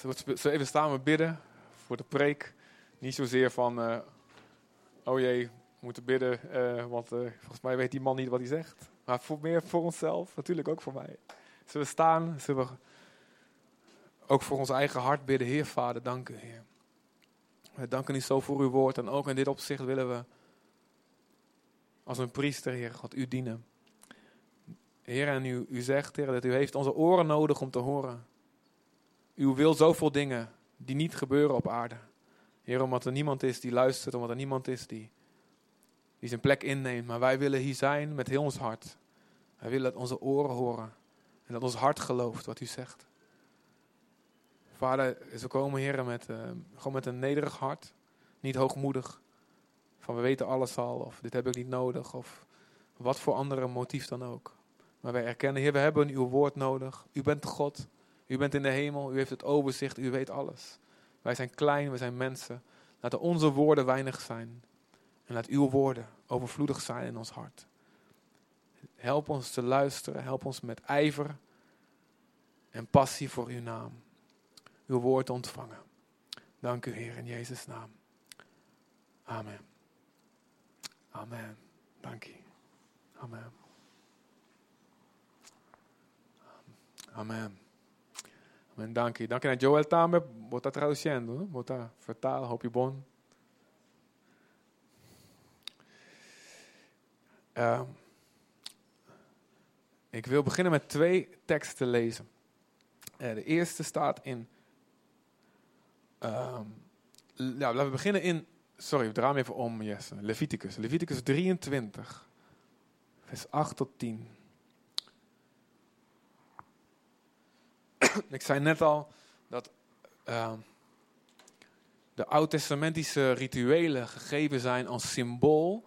Zullen even staan we bidden voor de preek. Niet zozeer van, uh, oh jee, we moeten bidden, uh, want uh, volgens mij weet die man niet wat hij zegt. Maar voor, meer voor onszelf, natuurlijk ook voor mij. Zullen we staan, zullen we ook voor ons eigen hart bidden. Heer Vader, dank u Heer. We danken u zo voor uw woord en ook in dit opzicht willen we als een priester, Heer God, u dienen. Heer, en u, u zegt, Heer, dat u heeft onze oren nodig om te horen. U wil zoveel dingen die niet gebeuren op aarde. Heer, omdat er niemand is die luistert, omdat er niemand is die, die zijn plek inneemt. Maar wij willen hier zijn met heel ons hart. Wij willen dat onze oren horen en dat ons hart gelooft wat u zegt. Vader, we komen, Heer, met, uh, gewoon met een nederig hart. Niet hoogmoedig. Van we weten alles al, of dit heb ik niet nodig, of wat voor andere motief dan ook. Maar wij erkennen, Heer, we hebben uw woord nodig. U bent God. U bent in de hemel. U heeft het overzicht. U weet alles. Wij zijn klein, we zijn mensen. Laten onze woorden weinig zijn. En laat uw woorden overvloedig zijn in ons hart. Help ons te luisteren. Help ons met ijver en passie voor uw naam. Uw woord ontvangen. Dank u, Heer, in Jezus' naam. Amen. Amen. Dank u. Amen. Amen. Dank u. Dank u. Joel também está traduzindo, né? Está vertalen, hoop je bon. Uh, ik wil beginnen met twee teksten lezen. Uh, de eerste staat in. Ja, laten we beginnen in. Sorry, we draaien even om, Jesse. Leviticus. Leviticus 23, vers 8 tot 10. ik zei net al dat uh, de oud-testamentische rituelen gegeven zijn als symbool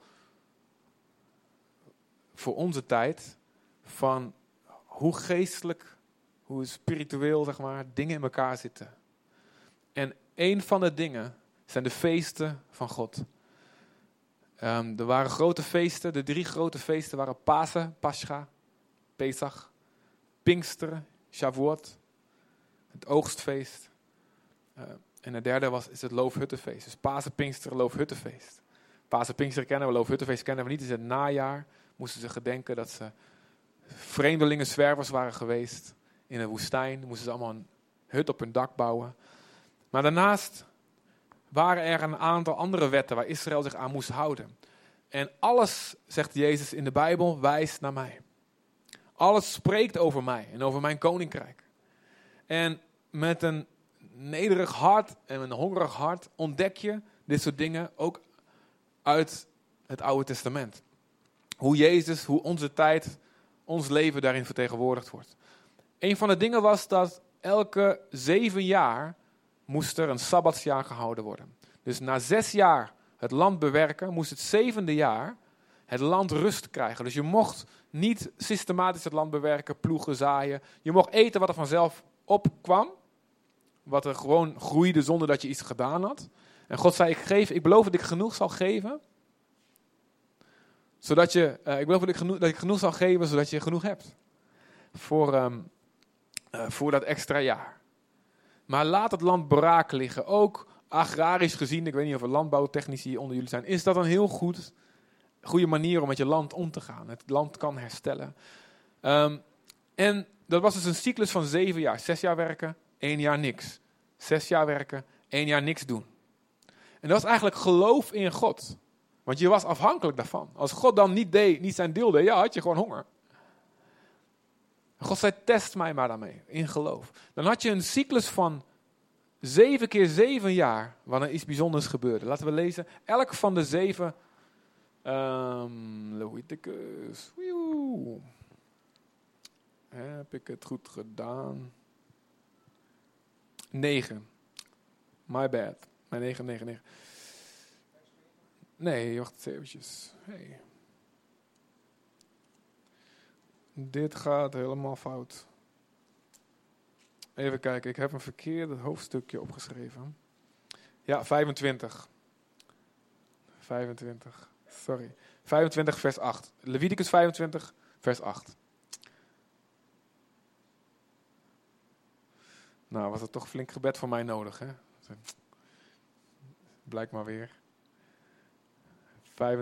voor onze tijd van hoe geestelijk, hoe spiritueel zeg maar, dingen in elkaar zitten. En een van de dingen zijn de feesten van God. Um, er waren grote feesten, de drie grote feesten waren Pasen, Pascha, Pesach, Pinksteren, Shavuot het oogstfeest. Uh, en het derde was, is het Loofhuttenfeest. Dus Pasen, Pinkster, Loofhuttenfeest. Pasen, Pinkster kennen we, Loofhuttenfeest kennen we niet. Het is het najaar. Moesten ze gedenken dat ze vreemdelingen, zwervers waren geweest in de woestijn. Moesten ze allemaal een hut op hun dak bouwen. Maar daarnaast waren er een aantal andere wetten waar Israël zich aan moest houden. En alles, zegt Jezus in de Bijbel, wijst naar mij. Alles spreekt over mij en over mijn koninkrijk. En met een nederig hart en een hongerig hart ontdek je dit soort dingen ook uit het Oude Testament. Hoe Jezus, hoe onze tijd, ons leven daarin vertegenwoordigd wordt. Een van de dingen was dat elke zeven jaar moest er een sabbatsjaar gehouden worden. Dus na zes jaar het land bewerken, moest het zevende jaar het land rust krijgen. Dus je mocht niet systematisch het land bewerken, ploegen, zaaien. Je mocht eten wat er vanzelf opkwam. Wat er gewoon groeide zonder dat je iets gedaan had. En God zei, ik, geef, ik beloof dat ik genoeg zal geven. Zodat je, uh, ik beloof dat ik, genoeg, dat ik genoeg zal geven, zodat je genoeg hebt. Voor, um, uh, voor dat extra jaar. Maar laat het land braak liggen. Ook agrarisch gezien, ik weet niet of er landbouwtechnici onder jullie zijn, is dat een heel goed, goede manier om met je land om te gaan. Het land kan herstellen. Um, en dat was dus een cyclus van zeven jaar. Zes jaar werken, één jaar niks. Zes jaar werken, één jaar niks doen. En dat was eigenlijk geloof in God. Want je was afhankelijk daarvan. Als God dan niet, deed, niet zijn deel deed, ja, had je gewoon honger. God zei, test mij maar daarmee, in geloof. Dan had je een cyclus van zeven keer zeven jaar, wanneer iets bijzonders gebeurde. Laten we lezen, elk van de zeven... Um, Leviticus... Heb ik het goed gedaan? 9. My bad. Mijn 9, 9, 9. Nee, wacht eventjes. Hey. Dit gaat helemaal fout. Even kijken, ik heb een verkeerde hoofdstukje opgeschreven. Ja, 25. 25, sorry. 25 vers 8. Leviticus 25 vers 8. Nou, was er toch flink gebed voor mij nodig, hè? Blijkt maar weer.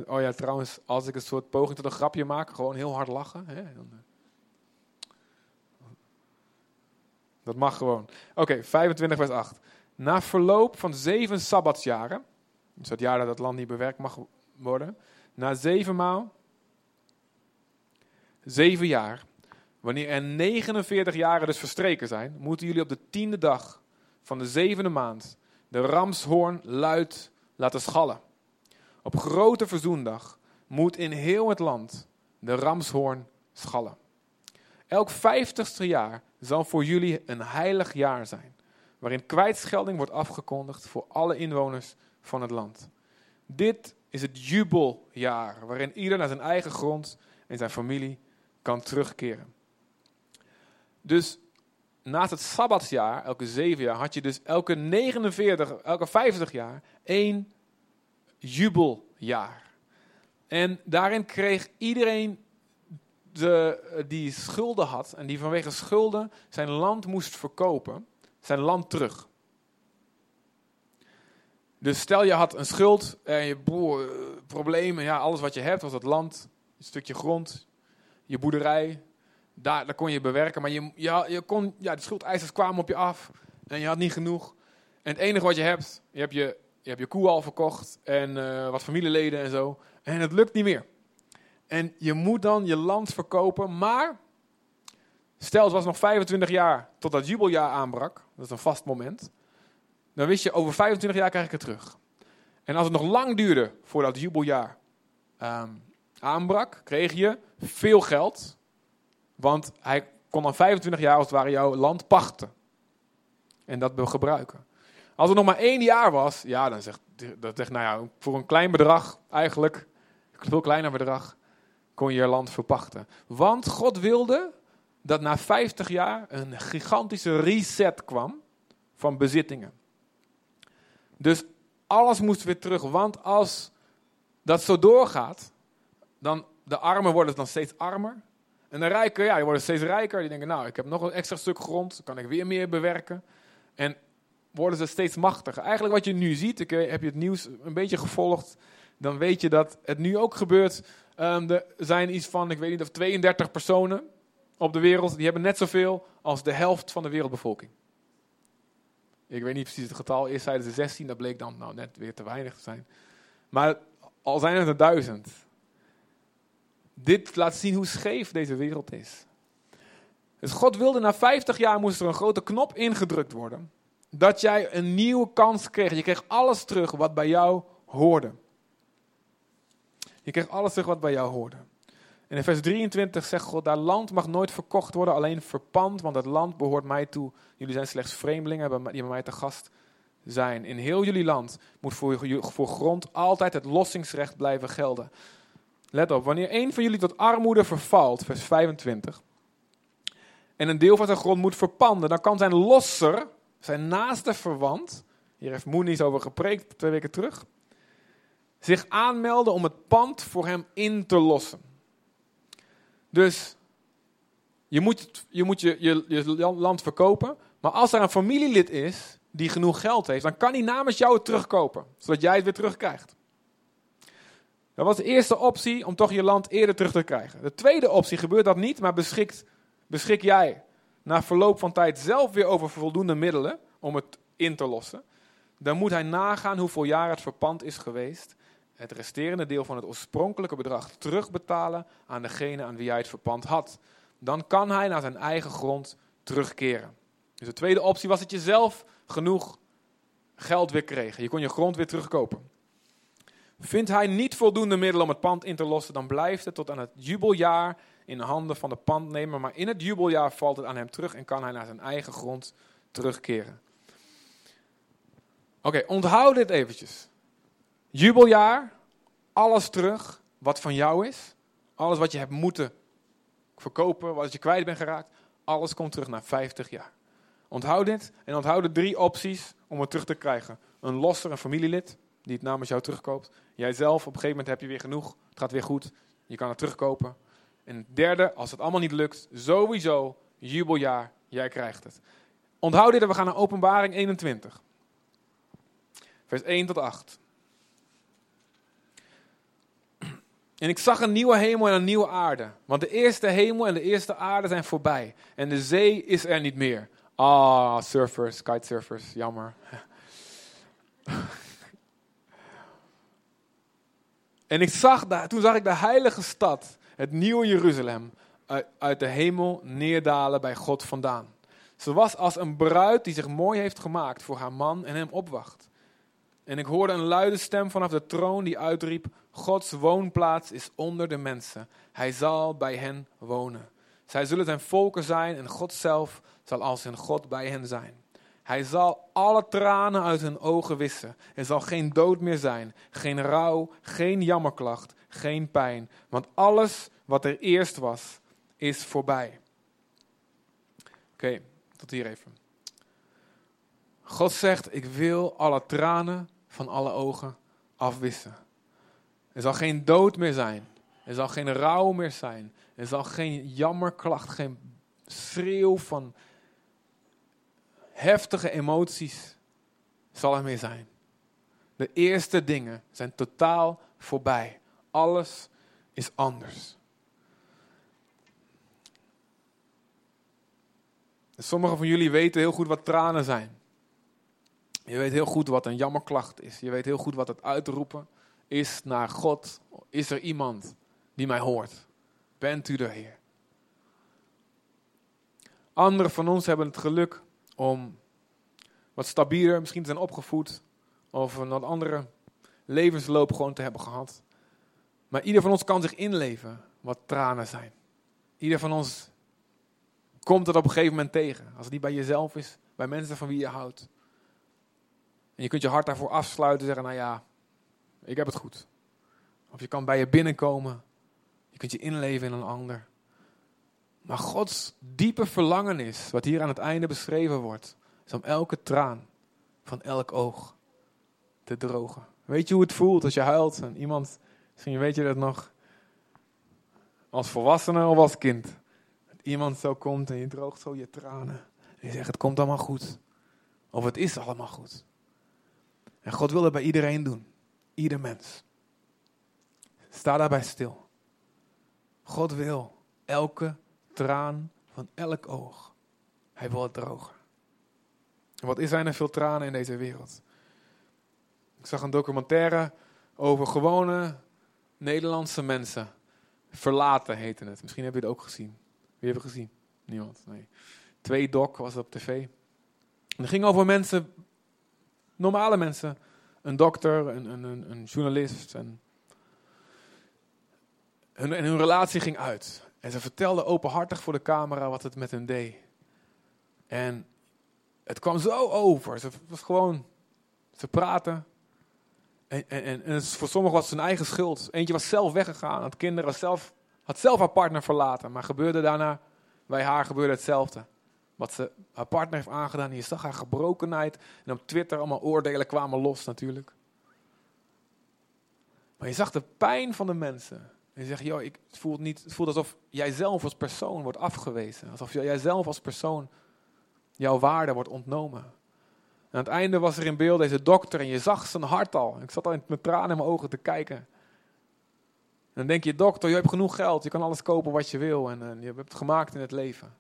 Oh ja, trouwens, als ik een soort poging tot een grapje maak, gewoon heel hard lachen. Hè? Dan, eh. dat mag gewoon. Oké, 25 vers 8. Na verloop van zeven sabbatsjaren, dus het jaar dat het land niet bewerkt mag worden, na zeven maal, zeven jaar, wanneer er 49 jaren dus verstreken zijn, moeten jullie op de tiende dag van de zevende maand de ramshoorn luid laten schallen. Op grote verzoendag moet in heel het land de ramshoorn schallen. Elk vijftigste jaar zal voor jullie een heilig jaar zijn, waarin kwijtschelding wordt afgekondigd voor alle inwoners van het land. Dit is het jubeljaar, waarin ieder naar zijn eigen grond en zijn familie kan terugkeren. Dus naast het Sabbatsjaar, elke zeven jaar, had je dus elke 49, elke 50 jaar één jubeljaar. En daarin kreeg iedereen de, die schulden had en die vanwege schulden zijn land moest verkopen, zijn land terug. Dus stel je had een schuld en je broer, eh, problemen, ja, alles wat je hebt was het land, een stukje grond, je boerderij, daar, daar kon je bewerken. Maar je, je, kon, ja, de schuldeisers kwamen op je af en je had niet genoeg. En het enige wat je hebt, je hebt je, je, hebt je koe al verkocht en uh, wat familieleden en zo. En het lukt niet meer. En je moet dan je land verkopen, maar stel het was nog 25 jaar tot dat jubeljaar aanbrak, dat is een vast moment. Dan wist je, over 25 jaar krijg ik het terug. En als het nog lang duurde voordat het jubeljaar um, aanbrak, kreeg je veel geld. Want hij kon dan 25 jaar als het ware jouw land pachten. En dat gebruiken. Als het nog maar één jaar was, ja, dan zegt, dat zegt nou ja, voor een klein bedrag eigenlijk, een veel kleiner bedrag, kon je je land verpachten. Want God wilde dat na 50 jaar een gigantische reset kwam van bezittingen. Dus alles moest weer terug, want als dat zo doorgaat, dan de armen worden dan steeds armer. En de rijken, ja, die worden steeds rijker. Die denken, nou, ik heb nog een extra stuk grond, kan ik weer meer bewerken. En worden ze steeds machtiger. Eigenlijk wat je nu ziet, ik, heb je het nieuws een beetje gevolgd, dan weet je dat het nu ook gebeurt. Um, er zijn iets van, ik weet niet of 32 personen op de wereld, die hebben net zoveel als de helft van de wereldbevolking. Ik weet niet precies het getal, eerst zeiden ze 16, dat bleek dan nou, net weer te weinig te zijn. Maar al zijn het er duizend. Dit laat zien hoe scheef deze wereld is. Dus God wilde na 50 jaar moest er een grote knop ingedrukt worden. Dat jij een nieuwe kans kreeg. Je kreeg alles terug wat bij jou hoorde. Je kreeg alles terug wat bij jou hoorde. En in vers 23 zegt God, dat land mag nooit verkocht worden, alleen verpand, want het land behoort mij toe. Jullie zijn slechts vreemdelingen die bij mij te gast zijn. In heel jullie land moet voor, voor grond altijd het lossingsrecht blijven gelden. Let op, wanneer een van jullie tot armoede vervalt, vers 25, en een deel van zijn grond moet verpanden, dan kan zijn losser, zijn naaste verwant, hier heeft Moenies over gepreekt twee weken terug, zich aanmelden om het pand voor hem in te lossen. Dus je moet je, moet je, je, je land verkopen, maar als er een familielid is die genoeg geld heeft, dan kan hij namens jou het terugkopen, zodat jij het weer terugkrijgt. Dat was de eerste optie om toch je land eerder terug te krijgen. De tweede optie gebeurt dat niet, maar beschikt, beschik jij na verloop van tijd zelf weer over voldoende middelen om het in te lossen. Dan moet hij nagaan hoeveel jaar het verpand is geweest. Het resterende deel van het oorspronkelijke bedrag terugbetalen aan degene aan wie hij het verpand had. Dan kan hij naar zijn eigen grond terugkeren. Dus de tweede optie was dat je zelf genoeg geld weer kreeg. Je kon je grond weer terugkopen. Vindt hij niet voldoende middelen om het pand in te lossen, dan blijft het tot aan het jubeljaar in de handen van de pandnemer. Maar in het jubeljaar valt het aan hem terug en kan hij naar zijn eigen grond terugkeren. Oké, onthoud dit eventjes. Jubeljaar, alles terug wat van jou is. Alles wat je hebt moeten verkopen, wat je kwijt bent geraakt. Alles komt terug na 50 jaar. Onthoud dit en onthoud de drie opties om het terug te krijgen. Een losser, een familielid die het namens jou terugkoopt. Jij zelf, op een gegeven moment heb je weer genoeg. Het gaat weer goed. Je kan het terugkopen. En derde, als het allemaal niet lukt, sowieso jubeljaar, jij krijgt het. Onthoud dit, we gaan naar openbaring 21. Vers 1 tot 8. En ik zag een nieuwe hemel en een nieuwe aarde. Want de eerste hemel en de eerste aarde zijn voorbij. En de zee is er niet meer. Ah, surfers, kitesurfers, jammer. en ik zag daar, toen zag ik de heilige stad, het nieuwe Jeruzalem, uit, de hemel neerdalen bij God vandaan. Ze was als een bruid die zich mooi heeft gemaakt voor haar man en hem opwacht. En ik hoorde een luide stem vanaf de troon die uitriep: Gods woonplaats is onder de mensen. Hij zal bij hen wonen. Zij zullen zijn volken zijn en God zelf zal als hun God bij hen zijn. Hij zal alle tranen uit hun ogen wissen. Er zal geen dood meer zijn, geen rouw, geen jammerklacht, geen pijn. Want alles wat er eerst was, is voorbij. Oké, tot hier even. God zegt, ik wil alle tranen van alle ogen afwissen. Er zal geen dood meer zijn. Er zal geen rouw meer zijn. Er zal geen jammerklacht, geen schreeuw van heftige emoties zal er meer zijn. De eerste dingen zijn totaal voorbij. Alles is anders. Sommigen van jullie weten heel goed wat tranen zijn. Je weet heel goed wat een jammerklacht is. Je weet heel goed wat het uitroepen is naar God. Is er iemand die mij hoort? Bent u er, Heer? Anderen van ons hebben het geluk om wat stabieler misschien te zijn opgevoed. Of een wat andere levensloop gewoon te hebben gehad. Maar ieder van ons kan zich inleven wat tranen zijn. Ieder van ons komt het op een gegeven moment tegen. Als het niet bij jezelf is, bij mensen van wie je houdt. En je kunt je hart daarvoor afsluiten en zeggen, nou ja, ik heb het goed. Of je kan bij je binnenkomen. Je kunt je inleven in een ander. Maar Gods diepe verlangen is, wat hier aan het einde beschreven wordt, is om elke traan van elk oog te drogen. Weet je hoe het voelt als je huilt en iemand, misschien weet je dat nog, als volwassene of als kind. Dat iemand zo komt en je droogt zo je tranen. En je zegt, het komt allemaal goed. Of het is allemaal goed. En God wil dat bij iedereen doen. Ieder mens. Sta daarbij stil. God wil elke traan van elk oog. Hij wil het drogen. En wat er nou veel tranen in deze wereld? Ik zag een documentaire over gewone Nederlandse mensen. Verlaten heette het. Misschien heb je het ook gezien. Wie het gezien? Niemand. Nee. Twee doc was op tv. En het ging over mensen normale mensen. Een dokter, een, een, een journalist. En hun, en hun relatie ging uit. En ze vertelde openhartig voor de camera wat het met hen deed. En het kwam zo over. Ze was gewoon, ze praten. En, en, en, voor sommigen was het zijn eigen schuld. Eentje was zelf weggegaan. Had kinderen zelf, had zelf haar partner verlaten. Maar gebeurde daarna, bij haar gebeurde hetzelfde wat ze haar partner heeft aangedaan. Je zag haar gebrokenheid. En op Twitter allemaal oordelen kwamen los natuurlijk. Maar je zag de pijn van de mensen. En je zegt, joh, ik, het, voelt niet, het voelt alsof jij zelf als persoon wordt afgewezen. Alsof jij zelf als persoon jouw waarde wordt ontnomen. En aan het einde was er in beeld deze dokter en je zag zijn hart al. Ik zat al met tranen in mijn ogen te kijken. En dan denk je, dokter, je hebt genoeg geld, je kan alles kopen wat je wil en, en je hebt het gemaakt in het leven.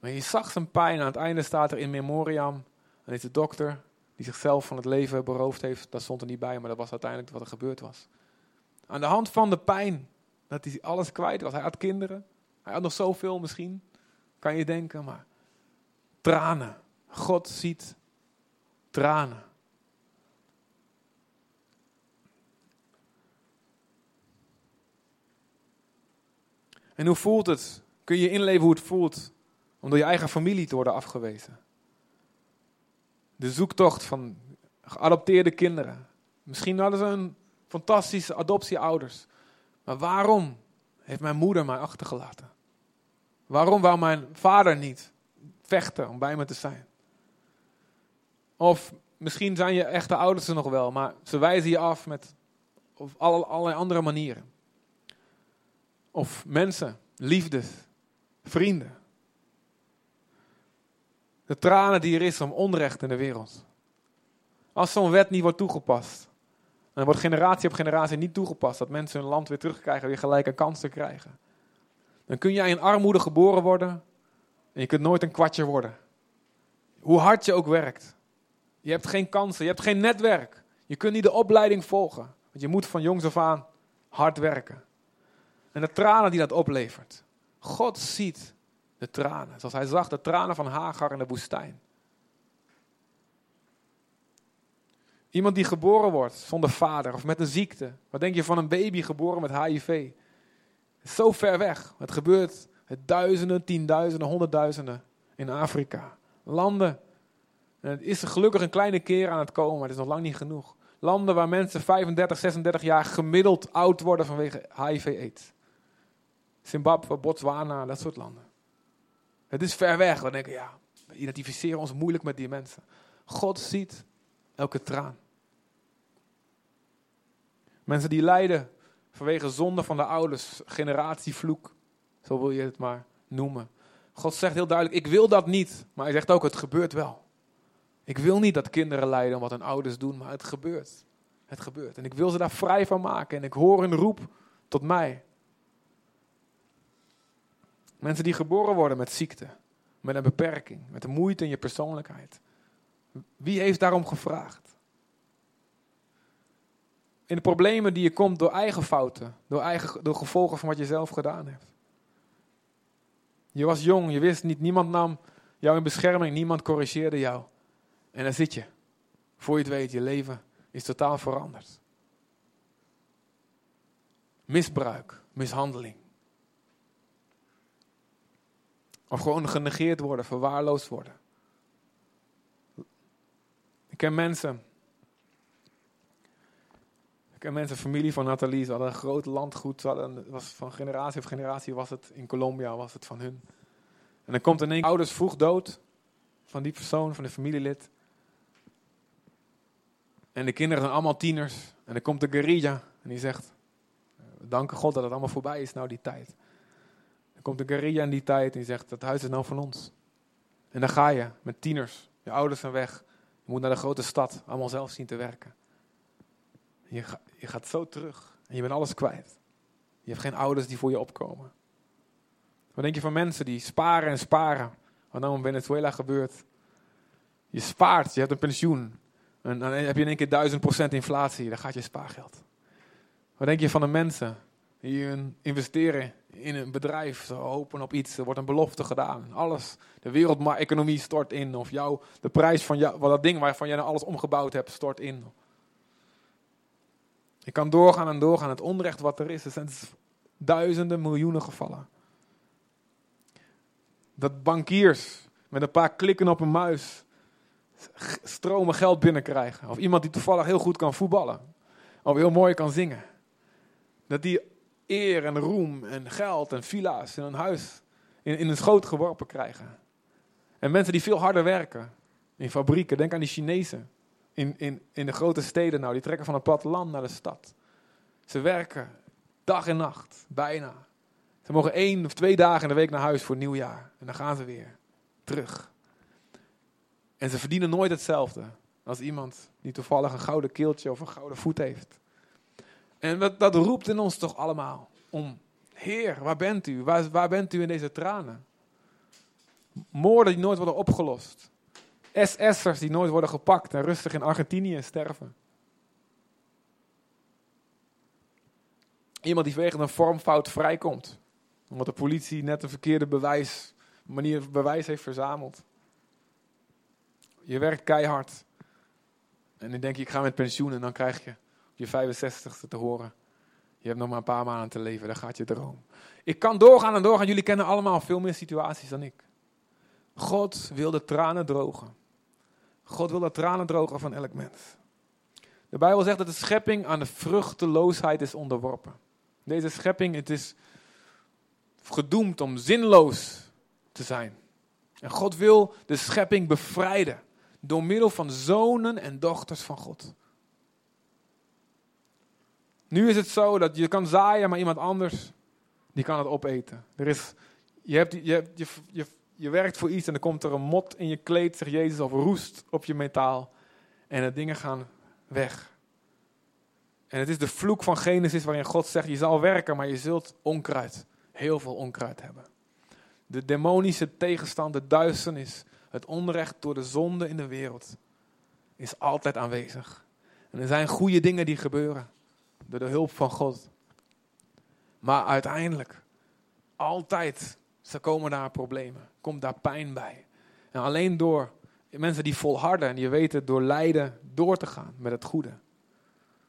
Maar je zag zijn pijn. Aan het einde staat er in memoriam. En is de dokter die zichzelf van het leven beroofd heeft. Dat stond er niet bij, maar dat was uiteindelijk wat er gebeurd was. Aan de hand van de pijn. Dat hij alles kwijt was. Hij had kinderen. Hij had nog zoveel misschien. Kan je denken, maar tranen. God ziet tranen. En hoe voelt het? Kun je inleven hoe het voelt om door je eigen familie te worden afgewezen. De zoektocht van geadopteerde kinderen. Misschien hadden ze een fantastische adoptieouders. Maar waarom heeft mijn moeder mij achtergelaten? Waarom wou mijn vader niet vechten om bij me te zijn? Of misschien zijn je echte ouders er nog wel, maar ze wijzen je af met of allerlei andere manieren. Of mensen, liefdes, vrienden. De tranen die er is om onrecht in de wereld. Als zo'n wet niet wordt toegepast. Er wordt generatie op generatie niet toegepast. Dat mensen hun land weer terugkrijgen, weer gelijke kansen krijgen. Dan kun jij in armoede geboren worden. En je kunt nooit een kwartje worden. Hoe hard je ook werkt. Je hebt geen kansen, je hebt geen netwerk. Je kunt niet de opleiding volgen. Want je moet van jongs af aan hard werken. En de tranen die dat oplevert. God ziet de tranen. Zoals hij zag de tranen van Hagar in de woestijn. Iemand die geboren wordt zonder vader of met een ziekte. Wat denk je van een baby geboren met HIV? Zo ver weg. Het gebeurt het duizenden, tienduizenden, honderdduizenden in Afrika. Landen. En het is gelukkig een kleine keer aan het komen, maar het is nog lang niet genoeg. Landen waar mensen 35, 36 jaar gemiddeld oud worden vanwege HIV-AIDS. Zimbabwe, Botswana, dat soort landen. Het is ver weg. We denken, ja, we identificeren ons moeilijk met die mensen. God ziet elke traan. Mensen die lijden vanwege zonde van de ouders, generatievloek, zo wil je het maar noemen. God zegt heel duidelijk, ik wil dat niet, maar hij zegt ook, het gebeurt wel. Ik wil niet dat kinderen lijden om wat hun ouders doen, maar het gebeurt. Het gebeurt. En ik wil ze daar vrij van maken en ik hoor hun roep tot mij. Mensen die geboren worden met ziekte, met een beperking, met een moeite in je persoonlijkheid. Wie heeft daarom gevraagd? In de problemen die je komt door eigen fouten, door, eigen, gevolgen van wat je zelf gedaan hebt. Je was jong, je wist niet, niemand nam jou in bescherming, niemand corrigeerde jou. En dan zit je. Voor je het weet, je leven is totaal veranderd. Misbruik, mishandeling. Of gewoon genegeerd worden, verwaarloosd worden. Ken mensen. Ik ken mensen, familie van Nathalie, ze hadden een groot landgoed. Ze was van generatie op generatie was het in Colombia, was het van hun. En dan komt in één ouders vroeg dood van die persoon, van de familielid. En de kinderen zijn allemaal tieners. En dan komt de guerrilla en die zegt, we danken God dat het allemaal voorbij is nou die tijd. Dan komt de guerrilla in die tijd en die zegt, dat huis is nou van ons. En dan ga je met tieners, je ouders zijn weg. Moet naar de grote stad, allemaal zelf zien te werken. Je, je gaat zo terug en je bent alles kwijt. Je hebt geen ouders die voor je opkomen. Wat denk je van mensen die sparen en sparen? Wat nou in Venezuela gebeurt? Je spaart, je hebt een pensioen. En dan heb je in één keer duizend procent inflatie, dan gaat je spaargeld. Wat denk je van de mensen die investeren in een bedrijf, hopen op iets, er wordt een belofte gedaan. Alles, de wereldeconomie stort in. Of jou, de prijs van jou, dat ding waarvan jij nou alles omgebouwd hebt, stort in. Je kan doorgaan en doorgaan. Het onrecht wat er is, er zijn duizenden, miljoenen gevallen. Dat bankiers met een paar klikken op een muis stromen geld binnenkrijgen. Of iemand die toevallig heel goed kan voetballen. Of heel mooi kan zingen. Dat die eer en roem en geld en villa's in een huis in, in een schoot geworpen krijgen. En mensen die veel harder werken in fabrieken, denk aan die Chinezen in, in, in de grote steden nou, die trekken van het platteland naar de stad. Ze werken dag en nacht, bijna. Ze mogen één of twee dagen in de week naar huis voor nieuwjaar. En dan gaan ze weer terug. En ze verdienen nooit hetzelfde als iemand die toevallig een gouden keeltje of een gouden voet heeft. En dat, roept in ons toch allemaal om, Heer, waar bent u? Waar, waar bent u in deze tranen? Moorden die nooit worden opgelost. SS'ers die nooit worden gepakt en rustig in Argentinië sterven. Iemand die vanwege een vormfout vrijkomt. Omdat de politie net een verkeerde bewijs, manier bewijs heeft verzameld. Je werkt keihard. En dan denk je, ik ga met pensioen en dan krijg je je 65ste te horen. Je hebt nog maar een paar maanden te leven, daar gaat je droom. Ik kan doorgaan en doorgaan. Jullie kennen allemaal veel meer situaties dan ik. God wil de tranen drogen. God wil de tranen drogen van elk mens. De Bijbel zegt dat de schepping aan de vruchteloosheid is onderworpen. Deze schepping, het is gedoemd om zinloos te zijn. En God wil de schepping bevrijden door middel van zonen en dochters van God. Nu is het zo dat je kan zaaien, maar iemand anders die kan het opeten. Er is, je, hebt, je, je, je, werkt voor iets en dan komt er een mot in je kleed, zegt Jezus, of roest op je metaal. En de dingen gaan weg. En het is de vloek van Genesis waarin God zegt, je zal werken, maar je zult onkruid, heel veel onkruid hebben. De demonische tegenstand, de duisternis, het onrecht door de zonde in de wereld is altijd aanwezig. En er zijn goede dingen die gebeuren door de hulp van God. Maar uiteindelijk, altijd, ze komen daar problemen, komt daar pijn bij. En alleen door mensen die volharden en die weten door lijden door te gaan met het goede,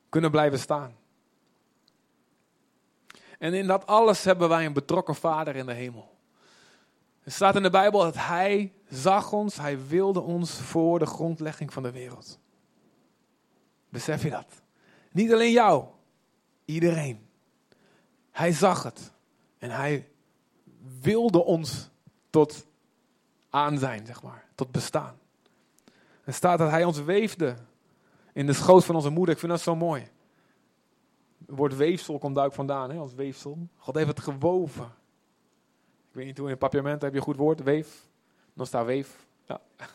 kunnen blijven staan. En in dat alles hebben wij een betrokken vader in de hemel. Er staat in de Bijbel dat hij zag ons, hij wilde ons voor de grondlegging van de wereld. Besef je dat? Niet alleen jou, iedereen. Hij zag het en hij wilde ons tot aan zijn, zeg maar, tot bestaan. Er staat dat hij ons weefde in de schoot van onze moeder. Ik vind dat zo mooi. Het woord weefsel komt daar ook vandaan, hè, als weefsel. God heeft het gewoven. Ik weet niet hoe in het papierment heb je een goed woord, weef. Dan staat weef. Ja.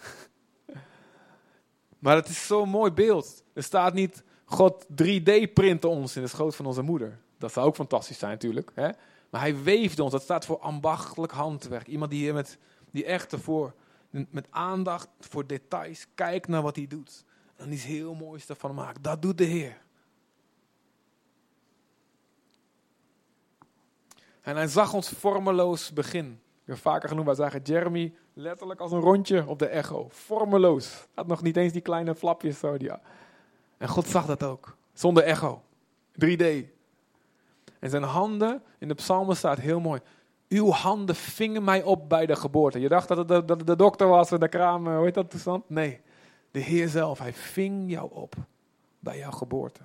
maar het is zo'n mooi beeld. Er staat niet God 3D-printen ons in de schoot van onze moeder. Dat zou ook fantastisch zijn natuurlijk. Hè? Maar hij weefde ons. Dat staat voor ambachtelijk handwerk. Iemand die, met, die echt ervoor, met aandacht voor details kijkt naar wat hij doet. En iets heel moois ervan maakt. Dat doet de Heer. En hij zag ons vormeloos begin. Ik heb vaker genoemd, wij zagen Jeremy letterlijk als een rondje op de echo. Vormeloos. Had nog niet eens die kleine flapjes zo. Die... En God zag dat ook. Zonder echo. 3D. En zijn handen, in de psalmen staat heel mooi. Uw handen vingen mij op bij de geboorte. Je dacht dat het de, dat de dokter was en de kraam, hoe heet dat toestand? Nee, de Heer zelf, hij ving jou op bij jouw geboorte.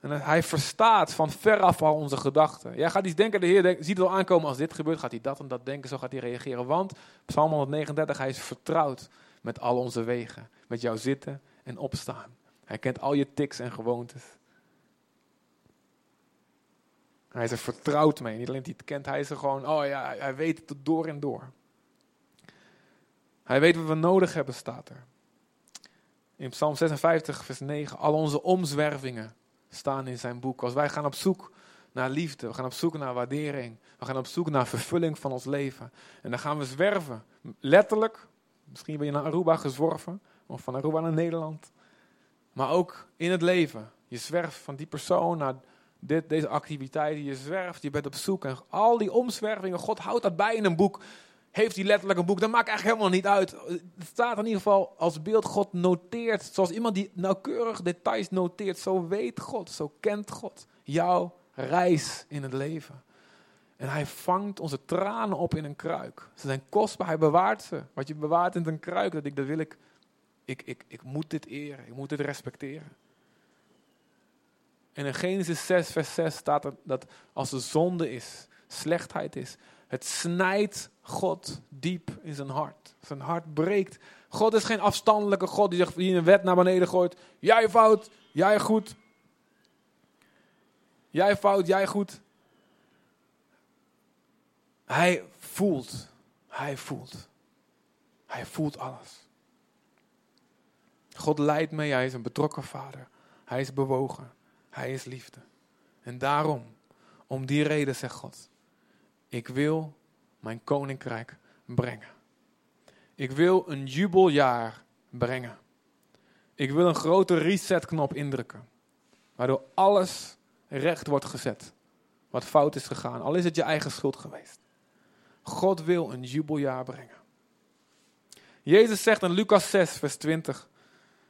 En hij verstaat van veraf al onze gedachten. Jij gaat iets denken, de Heer ziet het al aankomen als dit gebeurt, gaat hij dat en dat denken, zo gaat hij reageren. Want, Psalm 139, hij is vertrouwd met al onze wegen. Met jouw zitten en opstaan. Hij kent al je tics en gewoontes. Hij is er vertrouwd mee. Niet alleen dat hij kent, hij is er gewoon, oh ja, hij weet het door en door. Hij weet wat we nodig hebben, staat er. In Psalm 56, vers 9, al onze omzwervingen staan in zijn boek. Als wij gaan op zoek naar liefde, we gaan op zoek naar waardering, we gaan op zoek naar vervulling van ons leven. En dan gaan we zwerven, letterlijk. Misschien ben je naar Aruba gezworven, of van Aruba naar Nederland. Maar ook in het leven. Je zwerft van die persoon naar dit, deze activiteiten. Je zwerft, je bent op zoek. En al die omzwervingen, God houdt dat bij in een boek. Heeft hij letterlijk een boek? Dat maakt eigenlijk helemaal niet uit. Het staat in ieder geval als beeld. God noteert. Zoals iemand die nauwkeurig details noteert. Zo weet God, zo kent God jouw reis in het leven. En hij vangt onze tranen op in een kruik. Ze zijn kostbaar, hij bewaart ze. Wat je bewaart in een kruik, dat, ik, dat wil ik, ik, ik, ik moet dit eren, ik moet dit respecteren. En in Genesis 6, vers 6 staat er dat als er zonde is, slechtheid is, het snijdt God diep in zijn hart. Zijn hart breekt. God is geen afstandelijke God die zegt, die een wet naar beneden gooit. Jij fout, jij goed. Jij fout, jij goed. Hij voelt. Hij voelt. Hij voelt alles. God leidt mee. Hij is een betrokken vader. Hij is bewogen. Hij is liefde. En daarom, om die reden zegt God, ik wil mijn koninkrijk brengen. Ik wil een jubeljaar brengen. Ik wil een grote resetknop indrukken. Waardoor alles recht wordt gezet. Wat fout is gegaan. Al is het je eigen schuld geweest. God wil een jubeljaar brengen. Jezus zegt in Lucas 6, vers 20.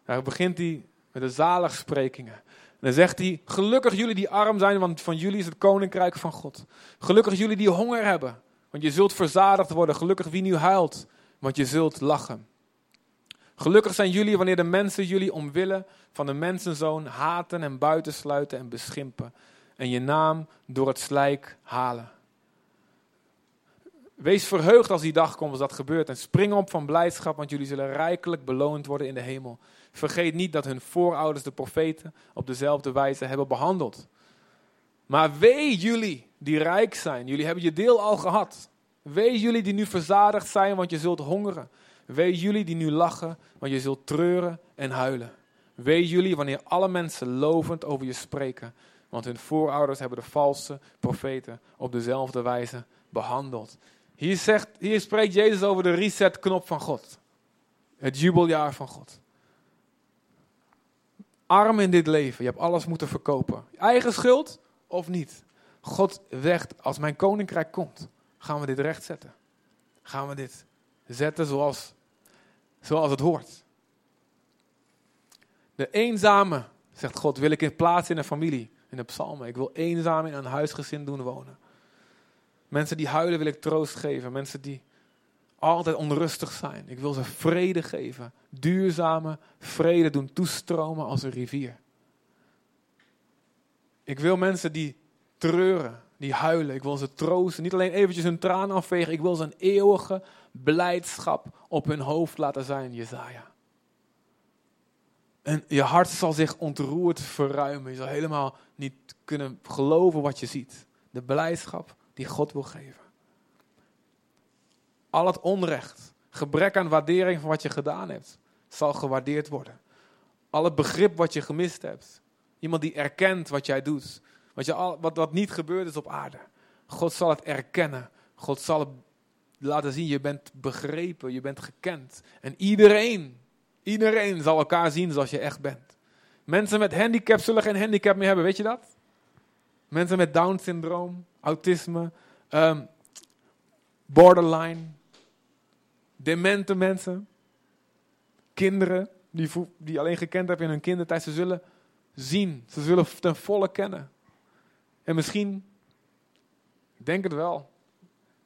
Daar begint hij met de zaligsprekingen dan zegt hij, gelukkig jullie die arm zijn, want van jullie is het koninkrijk van God. Gelukkig jullie die honger hebben, want je zult verzadigd worden. Gelukkig wie nu huilt, want je zult lachen. Gelukkig zijn jullie wanneer de mensen jullie omwille van de mensenzoon haten en buitensluiten en beschimpen. En je naam door het slijk halen. Wees verheugd als die dag komt als dat gebeurt. En spring op van blijdschap, want jullie zullen rijkelijk beloond worden in de hemel. Vergeet niet dat hun voorouders, de profeten, op dezelfde wijze hebben behandeld. Maar wee jullie die rijk zijn. Jullie hebben je deel al gehad. Wee jullie die nu verzadigd zijn, want je zult hongeren. Wee jullie die nu lachen, want je zult treuren en huilen. Wee jullie wanneer alle mensen lovend over je spreken, want hun voorouders hebben de valse profeten op dezelfde wijze behandeld. Hier, zegt, spreekt Jezus over de resetknop van God. Het jubeljaar van God. Arm in dit leven, je hebt alles moeten verkopen. Eigen schuld of niet? God zegt, als mijn koninkrijk komt, gaan we dit rechtzetten. Gaan we dit zetten zoals, zoals het hoort. De eenzame, zegt God, wil ik in plaats in een familie, in de psalmen. Ik wil eenzaam in een huisgezin doen wonen. Mensen die huilen wil ik troost geven. Mensen die altijd onrustig zijn. Ik wil ze vrede geven. Duurzame vrede doen toestromen als een rivier. Ik wil mensen die treuren, die huilen. Ik wil ze troosten. Niet alleen eventjes hun tranen afvegen. Ik wil ze een eeuwige blijdschap op hun hoofd laten zijn, Jezaja. En je hart zal zich ontroerd verruimen. Je zal helemaal niet kunnen geloven wat je ziet. De blijdschap die God wil geven. Al het onrecht, gebrek aan waardering van wat je gedaan hebt, zal gewaardeerd worden. Al het begrip wat je gemist hebt. Iemand die erkent wat jij doet. Wat, je al, wat, wat niet gebeurd is op aarde. God zal het erkennen. God zal laten zien. Je bent begrepen, je bent gekend. En iedereen, iedereen zal elkaar zien zoals je echt bent. Mensen met handicap zullen geen handicap meer hebben, weet je dat? Mensen met Down-syndroom, autisme, um, borderline, demente mensen, kinderen die, die alleen gekend hebben in hun kindertijd, ze zullen zien, ze zullen ten volle kennen. En misschien, ik denk het wel,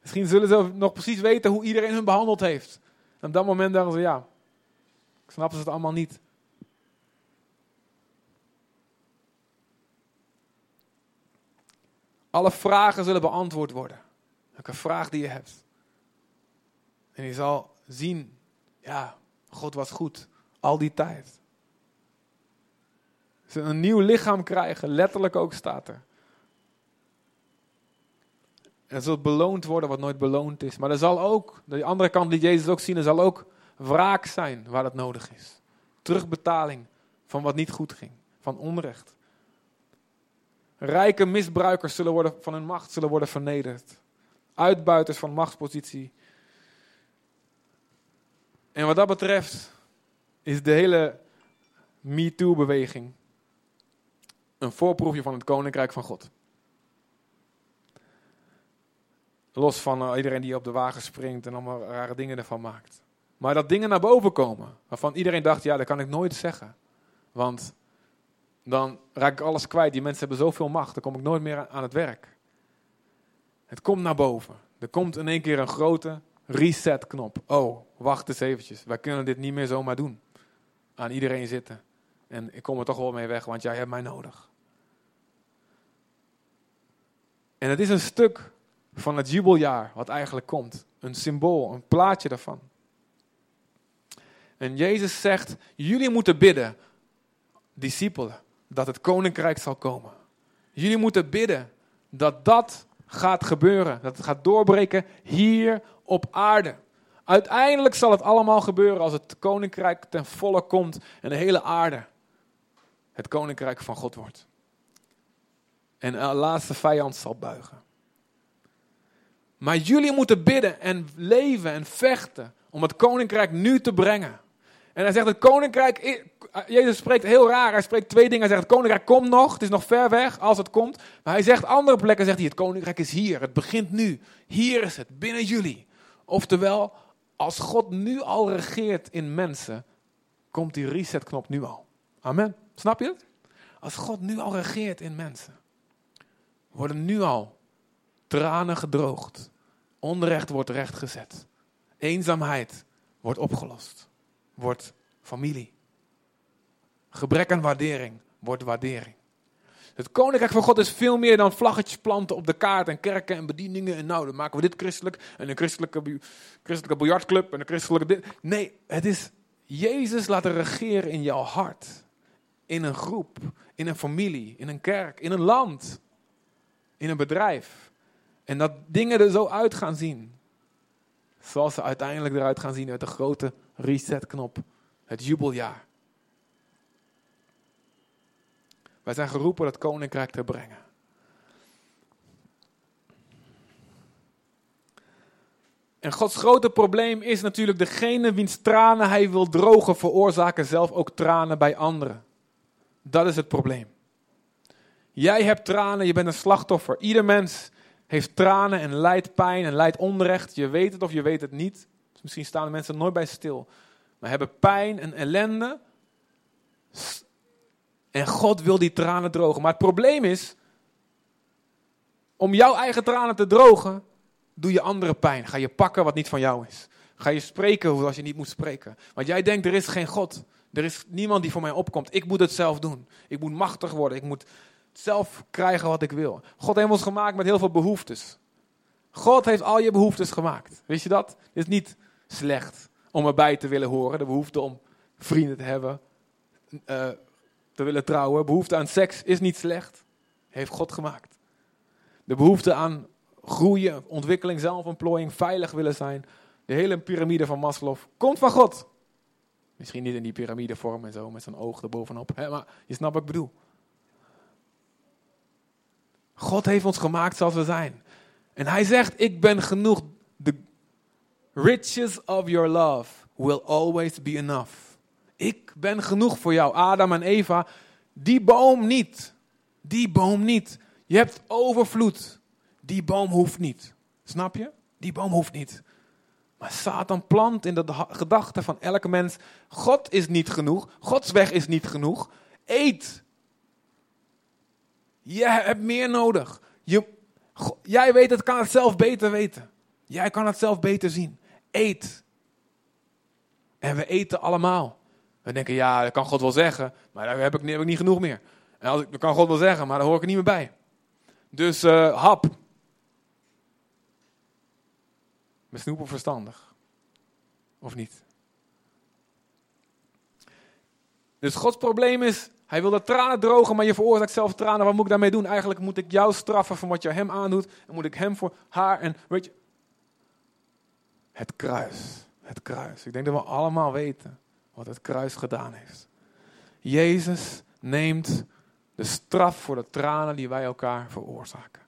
misschien zullen ze nog precies weten hoe iedereen hun behandeld heeft. En op dat moment dachten ze, ja, snappen ze het allemaal niet. Alle vragen zullen beantwoord worden. Welke vraag die je hebt. En je zal zien, ja, God was goed. Al die tijd. Ze een nieuw lichaam krijgen, letterlijk ook staat er. En er zal beloond worden wat nooit beloond is. Maar er zal ook, de andere kant die Jezus ook zien, er zal ook wraak zijn waar dat nodig is. Terugbetaling van wat niet goed ging, van onrecht. Rijke misbruikers zullen worden, van hun macht zullen worden vernederd. Uitbuiters van machtspositie. En wat dat betreft is de hele MeToo-beweging een voorproefje van het koninkrijk van God. Los van uh, iedereen die op de wagen springt en allemaal rare dingen ervan maakt. Maar dat dingen naar boven komen, waarvan iedereen dacht, ja, dat kan ik nooit zeggen. Want dan raak ik alles kwijt. Die mensen hebben zoveel macht, dan kom ik nooit meer aan het werk. Het komt naar boven. Er komt in één keer een grote reset-knop. Oh, wacht eens eventjes. Wij kunnen dit niet meer zomaar doen. Aan iedereen zitten. En ik kom er toch wel mee weg, want jij hebt mij nodig. En het is een stuk van het jubeljaar wat eigenlijk komt. Een symbool, een plaatje daarvan. En Jezus zegt, jullie moeten bidden, discipelen dat het koninkrijk zal komen. Jullie moeten bidden dat dat gaat gebeuren. Dat het gaat doorbreken hier op aarde. Uiteindelijk zal het allemaal gebeuren als het koninkrijk ten volle komt en de hele aarde het koninkrijk van God wordt. En de laatste vijand zal buigen. Maar jullie moeten bidden en leven en vechten om het koninkrijk nu te brengen. En hij zegt het koninkrijk, Jezus spreekt heel raar, hij spreekt twee dingen. Hij zegt het koninkrijk komt nog, het is nog ver weg als het komt. Maar hij zegt andere plekken, zegt hij het koninkrijk is hier, het begint nu. Hier is het, binnen jullie. Oftewel, als God nu al regeert in mensen, komt die resetknop nu al. Amen. Snap je het? Als God nu al regeert in mensen, worden nu al tranen gedroogd. Onrecht wordt rechtgezet. Eenzaamheid wordt opgelost wordt familie. Gebrek aan waardering wordt waardering. Het koninkrijk van God is veel meer dan vlaggetjes planten op de kaart en kerken en bedieningen. En nou, dan maken we dit christelijk en een christelijke, christelijke biljartclub en een christelijke dit. Nee, het is Jezus laten regeren in jouw hart. In een groep, in een familie, in een kerk, in een land, in een bedrijf. En dat dingen er zo uit gaan zien. Zoals ze uiteindelijk eruit gaan zien uit de grote resetknop. Het jubeljaar. Wij zijn geroepen dat koninkrijk te brengen. En Gods grote probleem is natuurlijk degene wiens tranen hij wil drogen, veroorzaken zelf ook tranen bij anderen. Dat is het probleem. Jij hebt tranen, je bent een slachtoffer. Ieder mens heeft tranen en lijdt pijn en lijdt onrecht. Je weet het of je weet het niet. Dus misschien staan de mensen nooit bij stil. Maar hebben pijn en ellende. En God wil die tranen drogen. Maar het probleem is, om jouw eigen tranen te drogen, doe je andere pijn. Ga je pakken wat niet van jou is. Ga je spreken zoals je niet moet spreken. Want jij denkt, er is geen God. Er is niemand die voor mij opkomt. Ik moet het zelf doen. Ik moet machtig worden. Ik moet zelf krijgen wat ik wil. God heeft ons gemaakt met heel veel behoeftes. God heeft al je behoeftes gemaakt. Wist je dat? Het is niet slecht om erbij te willen horen. De behoefte om vrienden te hebben, uh, te willen trouwen. Behoefte aan seks is niet slecht. Heeft God gemaakt. De behoefte aan groeien, ontwikkeling, zelfontplooiing, veilig willen zijn. De hele piramide van Maslow komt van God. Misschien niet in die piramidevorm en zo, met zijn oog erbovenop. Hè, maar je snapt wat ik bedoel. God heeft ons gemaakt zoals we zijn. En hij zegt, ik ben genoeg. The riches of your love will always be enough. Ik ben genoeg voor jou, Adam en Eva. Die boom niet. Die boom niet. Je hebt overvloed. Die boom hoeft niet. Snap je? Die boom hoeft niet. Maar Satan plant in de gedachte van elke mens: God is niet genoeg. Gods weg is niet genoeg. Eet je hebt meer nodig. Je, jij weet het, kan het zelf beter weten. Jij kan het zelf beter zien. Eet. En we eten allemaal. We denken, ja, dat kan God wel zeggen, maar daar heb ik, heb ik niet genoeg meer. En als ik, dat kan God wel zeggen, maar daar hoor ik er niet meer bij. Dus uh, hap. Met snoepen verstandig. Of niet? Dus Gods probleem is, hij wil de tranen drogen, maar je veroorzaakt zelf tranen. Wat moet ik daarmee doen? Eigenlijk moet ik jou straffen voor wat je hem aandoet. En moet ik hem voor haar en weet je. Het kruis. Het kruis. Ik denk dat we allemaal weten wat het kruis gedaan heeft. Jezus neemt de straf voor de tranen die wij elkaar veroorzaken.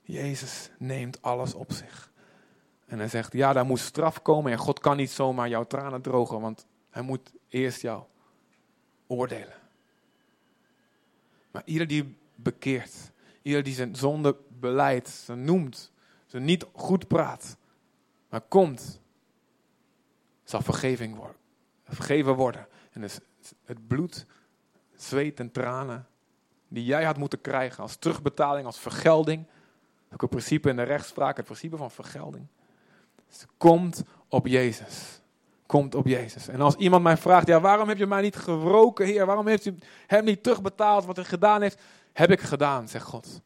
Jezus neemt alles op zich. En hij zegt, ja, daar moet straf komen en God kan niet zomaar jouw tranen drogen, want hij moet eerst jou oordelen. Maar ieder die bekeert, ieder die zijn zonde beleidt, ze noemt, ze niet goed praat, maar komt, zal vergeving worden, vergeven worden. En dus het bloed, zweet en tranen die jij had moeten krijgen als terugbetaling, als vergelding. Ook een principe in de rechtspraak, het principe van vergelding. Het komt op Jezus komt op Jezus. En als iemand mij vraagt, ja, waarom heb je mij niet gewroken, Heer? Waarom heeft u hem niet terugbetaald wat hij gedaan heeft? Heb ik gedaan, zegt God.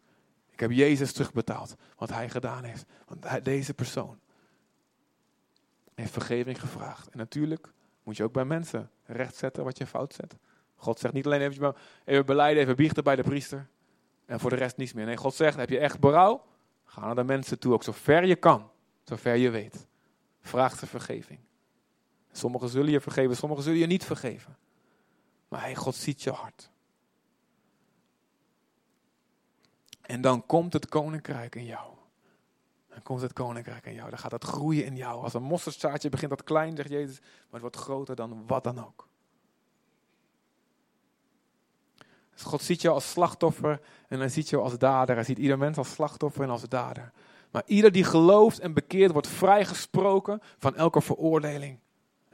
Ik heb Jezus terugbetaald wat hij gedaan heeft. Want deze persoon heeft vergeving gevraagd. En natuurlijk moet je ook bij mensen rechtzetten wat je fout zet. God zegt niet alleen even, even beleiden, even biechten bij de priester. En voor de rest niets meer. Nee, God zegt, heb je echt berouw? Ga naar de mensen toe, ook zover je kan. Zover je weet. Vraag ze vergeving. Sommigen zullen je vergeven, sommigen zullen je niet vergeven. Maar hij, God ziet je hart. En dan komt het koninkrijk in jou. Dan komt het koninkrijk in jou. Dan gaat het groeien in jou. Als een mosterdzaadje begint dat klein, zegt Jezus, maar het wordt groter dan wat dan ook. Dus God ziet jou als slachtoffer en hij ziet jou als dader. Hij ziet ieder mens als slachtoffer en als dader. Maar ieder die gelooft en bekeert wordt vrijgesproken van elke veroordeling.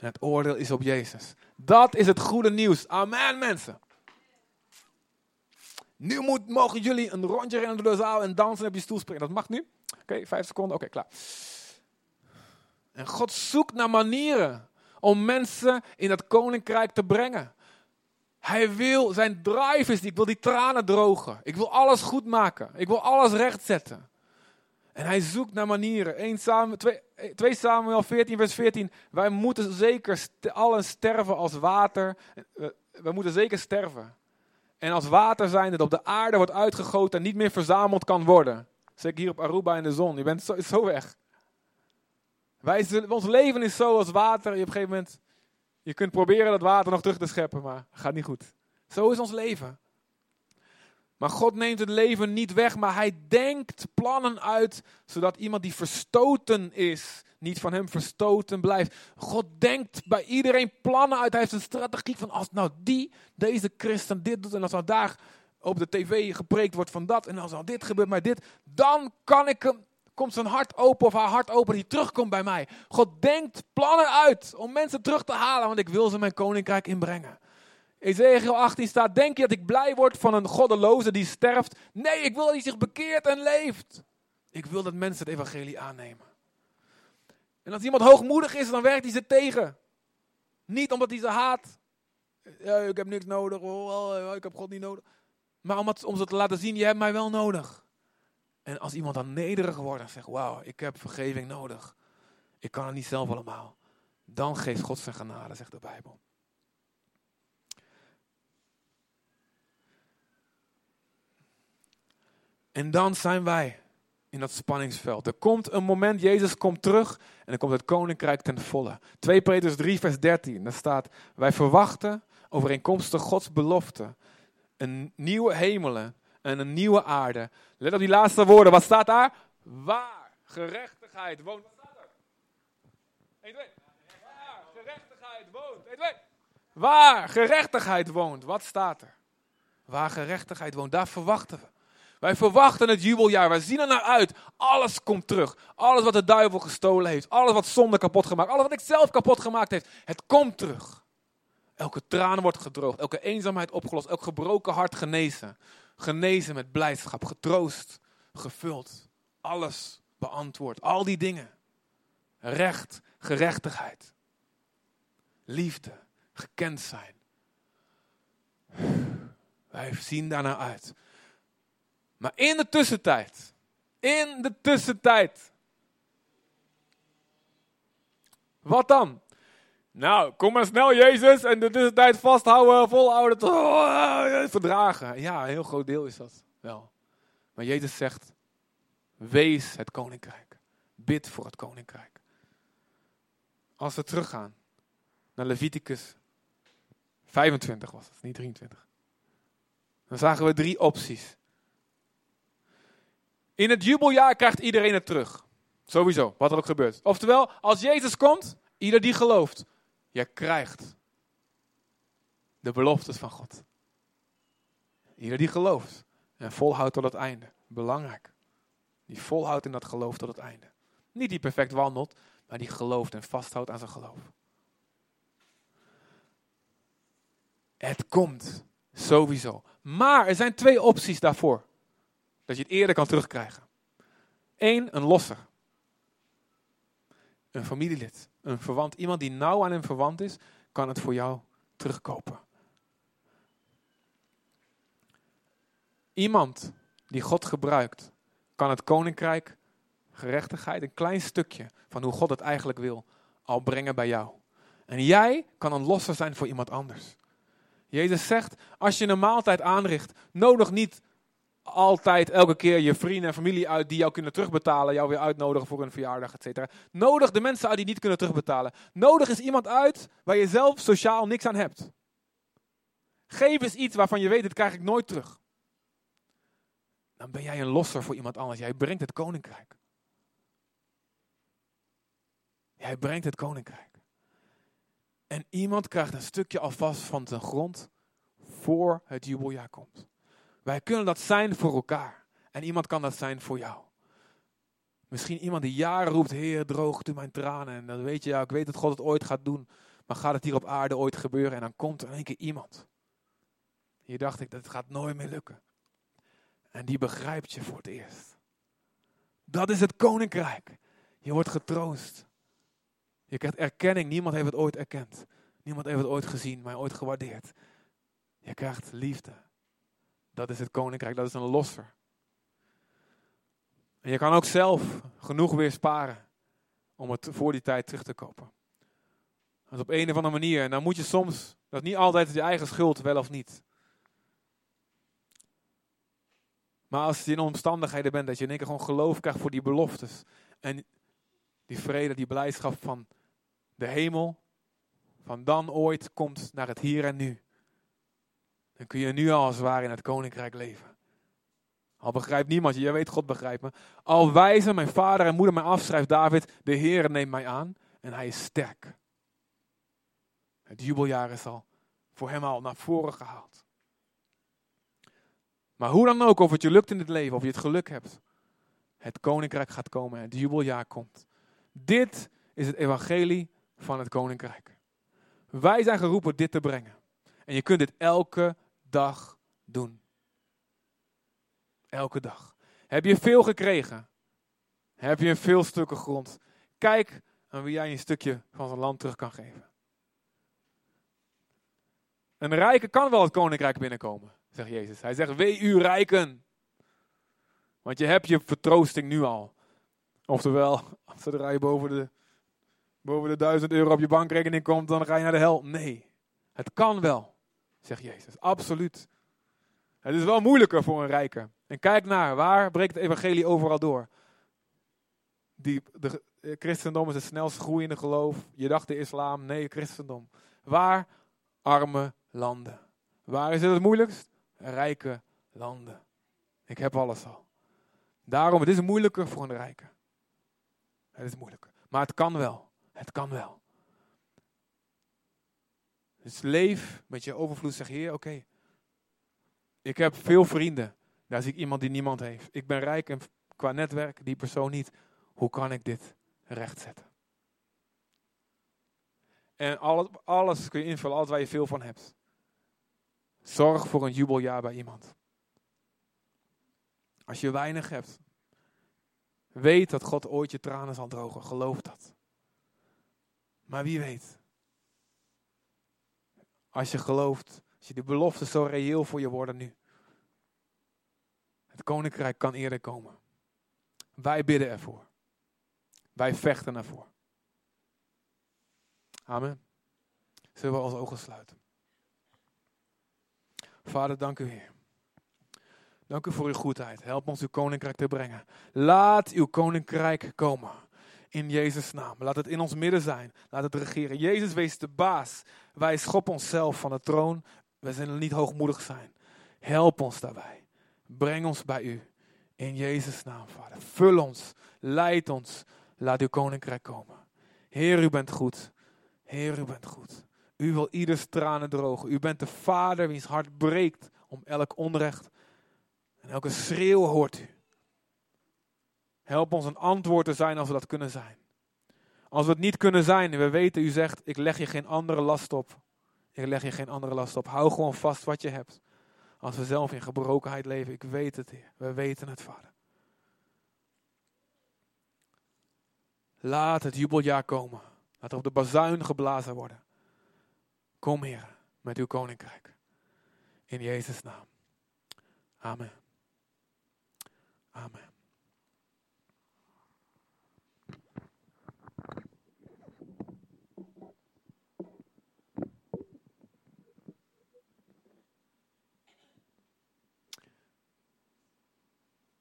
En het oordeel is op Jezus. Dat is het goede nieuws. Amen, mensen. Nu moet, mogen jullie een rondje rennen door de zaal en dansen op je stoel springen. Dat mag nu. Oké, vijf seconden. Oké, klaar. En God zoekt naar manieren om mensen in dat koninkrijk te brengen. Hij wil, zijn drive is, ik wil die tranen drogen. Ik wil alles goed maken. Ik wil alles rechtzetten. En hij zoekt naar manieren. 1 Samuel, 2, 2 Samuel 14, vers 14. Wij moeten zeker allen sterven als water. We moeten zeker sterven. En als water zijn dat op de aarde wordt uitgegoten en niet meer verzameld kan worden. Zeker hier op Aruba in de zon. Je bent zo, weg. Wij ons leven is zo als water. Je op een gegeven moment, je kunt proberen dat water nog terug te scheppen, maar gaat niet goed. Zo is ons leven. Maar God neemt het leven niet weg, maar hij denkt plannen uit, zodat iemand die verstoten is, niet van hem verstoten blijft. God denkt bij iedereen plannen uit. Hij heeft een strategie van als nou die, deze christen dit doet en als nou daar op de tv gepreekt wordt van dat en als nou dit gebeurt, maar dit, dan kan ik hem, komt zijn hart open of haar hart open, die terugkomt bij mij. God denkt plannen uit om mensen terug te halen, want ik wil ze mijn koninkrijk inbrengen. Ezekiel 18 staat, denk je dat ik blij word van een goddeloze die sterft? Nee, ik wil dat hij zich bekeert en leeft. Ik wil dat mensen het evangelie aannemen. En als iemand hoogmoedig is, dan werkt hij ze tegen. Niet omdat hij ze haat. Ja, ik heb niks nodig, oh, ik heb God niet nodig. Maar om, het, om ze te laten zien, je hebt mij wel nodig. En als iemand dan nederig wordt en zegt, wauw, ik heb vergeving nodig. Ik kan het niet zelf allemaal. Dan geeft God zijn genade, zegt de Bijbel. En dan zijn wij in dat spanningsveld. Er komt een moment, Jezus komt terug en dan komt het koninkrijk ten volle. 2 Petrus 3, vers 13, daar staat, wij verwachten overeenkomstig Gods belofte een nieuwe hemelen en een nieuwe aarde. Let op die laatste woorden, wat staat daar? Waar gerechtigheid woont. Wat staat er? 1, 2. Waar gerechtigheid woont. 1, 2. Waar gerechtigheid woont. Wat staat er? Waar gerechtigheid woont, daar verwachten we. Wij verwachten het jubeljaar. Wij zien er naar uit. Alles komt terug. Alles wat de duivel gestolen heeft. Alles wat zonde kapot gemaakt. Alles wat ik zelf kapot gemaakt heeft. Het komt terug. Elke traan wordt gedroogd. Elke eenzaamheid opgelost. Elk gebroken hart genezen. Genezen met blijdschap. Getroost. Gevuld. Alles beantwoord. Al die dingen. Recht. Gerechtigheid. Liefde. Gekend zijn. Wij zien daarnaar uit. Maar in de tussentijd, in de tussentijd. Wat dan? Nou, kom maar snel, Jezus, en de tussentijd vasthouden, volhouden, oh, verdragen. Ja, een heel groot deel is dat wel. Maar Jezus zegt, wees het koninkrijk. Bid voor het koninkrijk. Als we teruggaan naar Leviticus 25 was het, niet 23. Dan zagen we drie opties. In het jubeljaar krijgt iedereen het terug. Sowieso, wat er ook gebeurt. Oftewel, als Jezus komt, ieder die gelooft, je krijgt de beloftes van God. Ieder die gelooft en volhoudt tot het einde. Belangrijk. Die volhoudt in dat geloof tot het einde. Niet die perfect wandelt, maar die gelooft en vasthoudt aan zijn geloof. Het komt sowieso. Maar er zijn twee opties daarvoor. Dat je het eerder kan terugkrijgen. Eén, een losser. Een familielid, een verwant, iemand die nauw aan hem verwant is, kan het voor jou terugkopen. Iemand die God gebruikt, kan het koninkrijk, gerechtigheid, een klein stukje van hoe God het eigenlijk wil, al brengen bij jou. En jij kan een losser zijn voor iemand anders. Jezus zegt, als je een maaltijd aanricht, nodig niet altijd elke keer je vrienden en familie uit die jou kunnen terugbetalen, jou weer uitnodigen voor een verjaardag, etc. Nodig de mensen uit die niet kunnen terugbetalen. Nodig is iemand uit waar je zelf sociaal niks aan hebt. Geef eens iets waarvan je weet, dit krijg ik nooit terug. Dan ben jij een losser voor iemand anders. Jij brengt het koninkrijk. Jij brengt het koninkrijk. En iemand krijgt een stukje alvast van zijn grond voor het jubeljaar komt. Wij kunnen dat zijn voor elkaar. En iemand kan dat zijn voor jou. Misschien iemand die jaren roept, Heer, droog u mijn tranen. En dan weet je, ja, ik weet dat God het ooit gaat doen. Maar gaat het hier op aarde ooit gebeuren? En dan komt er in één keer iemand. Hier dacht ik, dat gaat nooit meer lukken. En die begrijpt je voor het eerst. Dat is het koninkrijk. Je wordt getroost. Je krijgt erkenning. Niemand heeft het ooit erkend. Niemand heeft het ooit gezien, maar ooit gewaardeerd. Je krijgt liefde. Dat is het koninkrijk, dat is een losser. En je kan ook zelf genoeg weer sparen om het voor die tijd terug te kopen. Dat is op een of andere manier. En dan moet je soms, dat is niet altijd je eigen schuld, wel of niet. Maar als je in omstandigheden bent dat je in één keer gewoon geloof krijgt voor die beloftes. En die vrede, die blijdschap van de hemel, van dan ooit komt naar het hier en nu. Dan kun je nu al als het in het koninkrijk leven. Al begrijpt niemand je, weet God begrijpt me. Al wijzen mijn vader en moeder mij af, schrijft David, de Heer neemt mij aan en hij is sterk. Het jubeljaar is al voor hem al naar voren gehaald. Maar hoe dan ook, of het je lukt in het leven, of je het geluk hebt, het koninkrijk gaat komen en het jubeljaar komt. Dit is het evangelie van het koninkrijk. Wij zijn geroepen dit te brengen. En je kunt dit elke dag doen. Elke dag. Heb je veel gekregen? Heb je veel stukken grond? Kijk aan wie jij een stukje van zijn land terug kan geven. Een rijke kan wel het koninkrijk binnenkomen, zegt Jezus. Hij zegt, wee u rijken. Want je hebt je vertroosting nu al. Oftewel, zodra je boven de, boven de duizend euro op je bankrekening komt, dan ga je naar de hel. Nee, het kan wel, zegt Jezus. Absoluut. Het is wel moeilijker voor een rijke. En kijk naar, waar breekt het evangelie overal door? Die, de, christendom is het snelst groeiende geloof. Je dacht de islam, nee, christendom. Waar? Arme landen. Waar is het het moeilijkst? Rijke landen. Ik heb alles al. Daarom, het is moeilijker voor een rijke. Het is moeilijker. Maar het kan wel. Het kan wel. Dus leef met je overvloed. Zeg, Heer, oké. Ik heb veel vrienden. Daar zie ik iemand die niemand heeft. Ik ben rijk en qua netwerk, die persoon niet. Hoe kan ik dit rechtzetten? En alles, alles kun je invullen, alles waar je veel van hebt. Zorg voor een jubeljaar bij iemand. Als je weinig hebt, weet dat God ooit je tranen zal drogen. Geloof dat. Maar wie weet. Als je gelooft, als je de beloften zo reëel voor je worden nu. Het koninkrijk kan eerder komen. Wij bidden ervoor. Wij vechten ervoor. Amen. Zullen we onze ogen sluiten? Vader, dank u Heer. Dank u voor uw goedheid. Help ons uw koninkrijk te brengen. Laat uw koninkrijk komen. In Jezus' naam. Laat het in ons midden zijn. Laat het regeren. Jezus wees de baas. Wij schoppen onszelf van de troon. We zullen niet hoogmoedig zijn. Help ons daarbij. Breng ons bij u. In Jezus' naam, Vader. Vul ons. Leid ons. Laat uw koninkrijk komen. Heer, u bent goed. Heer, u bent goed. U wil ieders tranen drogen. U bent de vader wiens hart breekt om elk onrecht. En elke schreeuw hoort u. Help ons een antwoord te zijn als we dat kunnen zijn. Als we het niet kunnen zijn we weten, u zegt, ik leg je geen andere last op. Ik leg je geen andere last op. Hou gewoon vast wat je hebt. Als we zelf in gebrokenheid leven, ik weet het, Heer. We weten het, Vader. Laat het jubeljaar komen. Laat er op de bazuin geblazen worden. Kom, Heer, met uw koninkrijk. In Jezus' naam. Amen. Amen.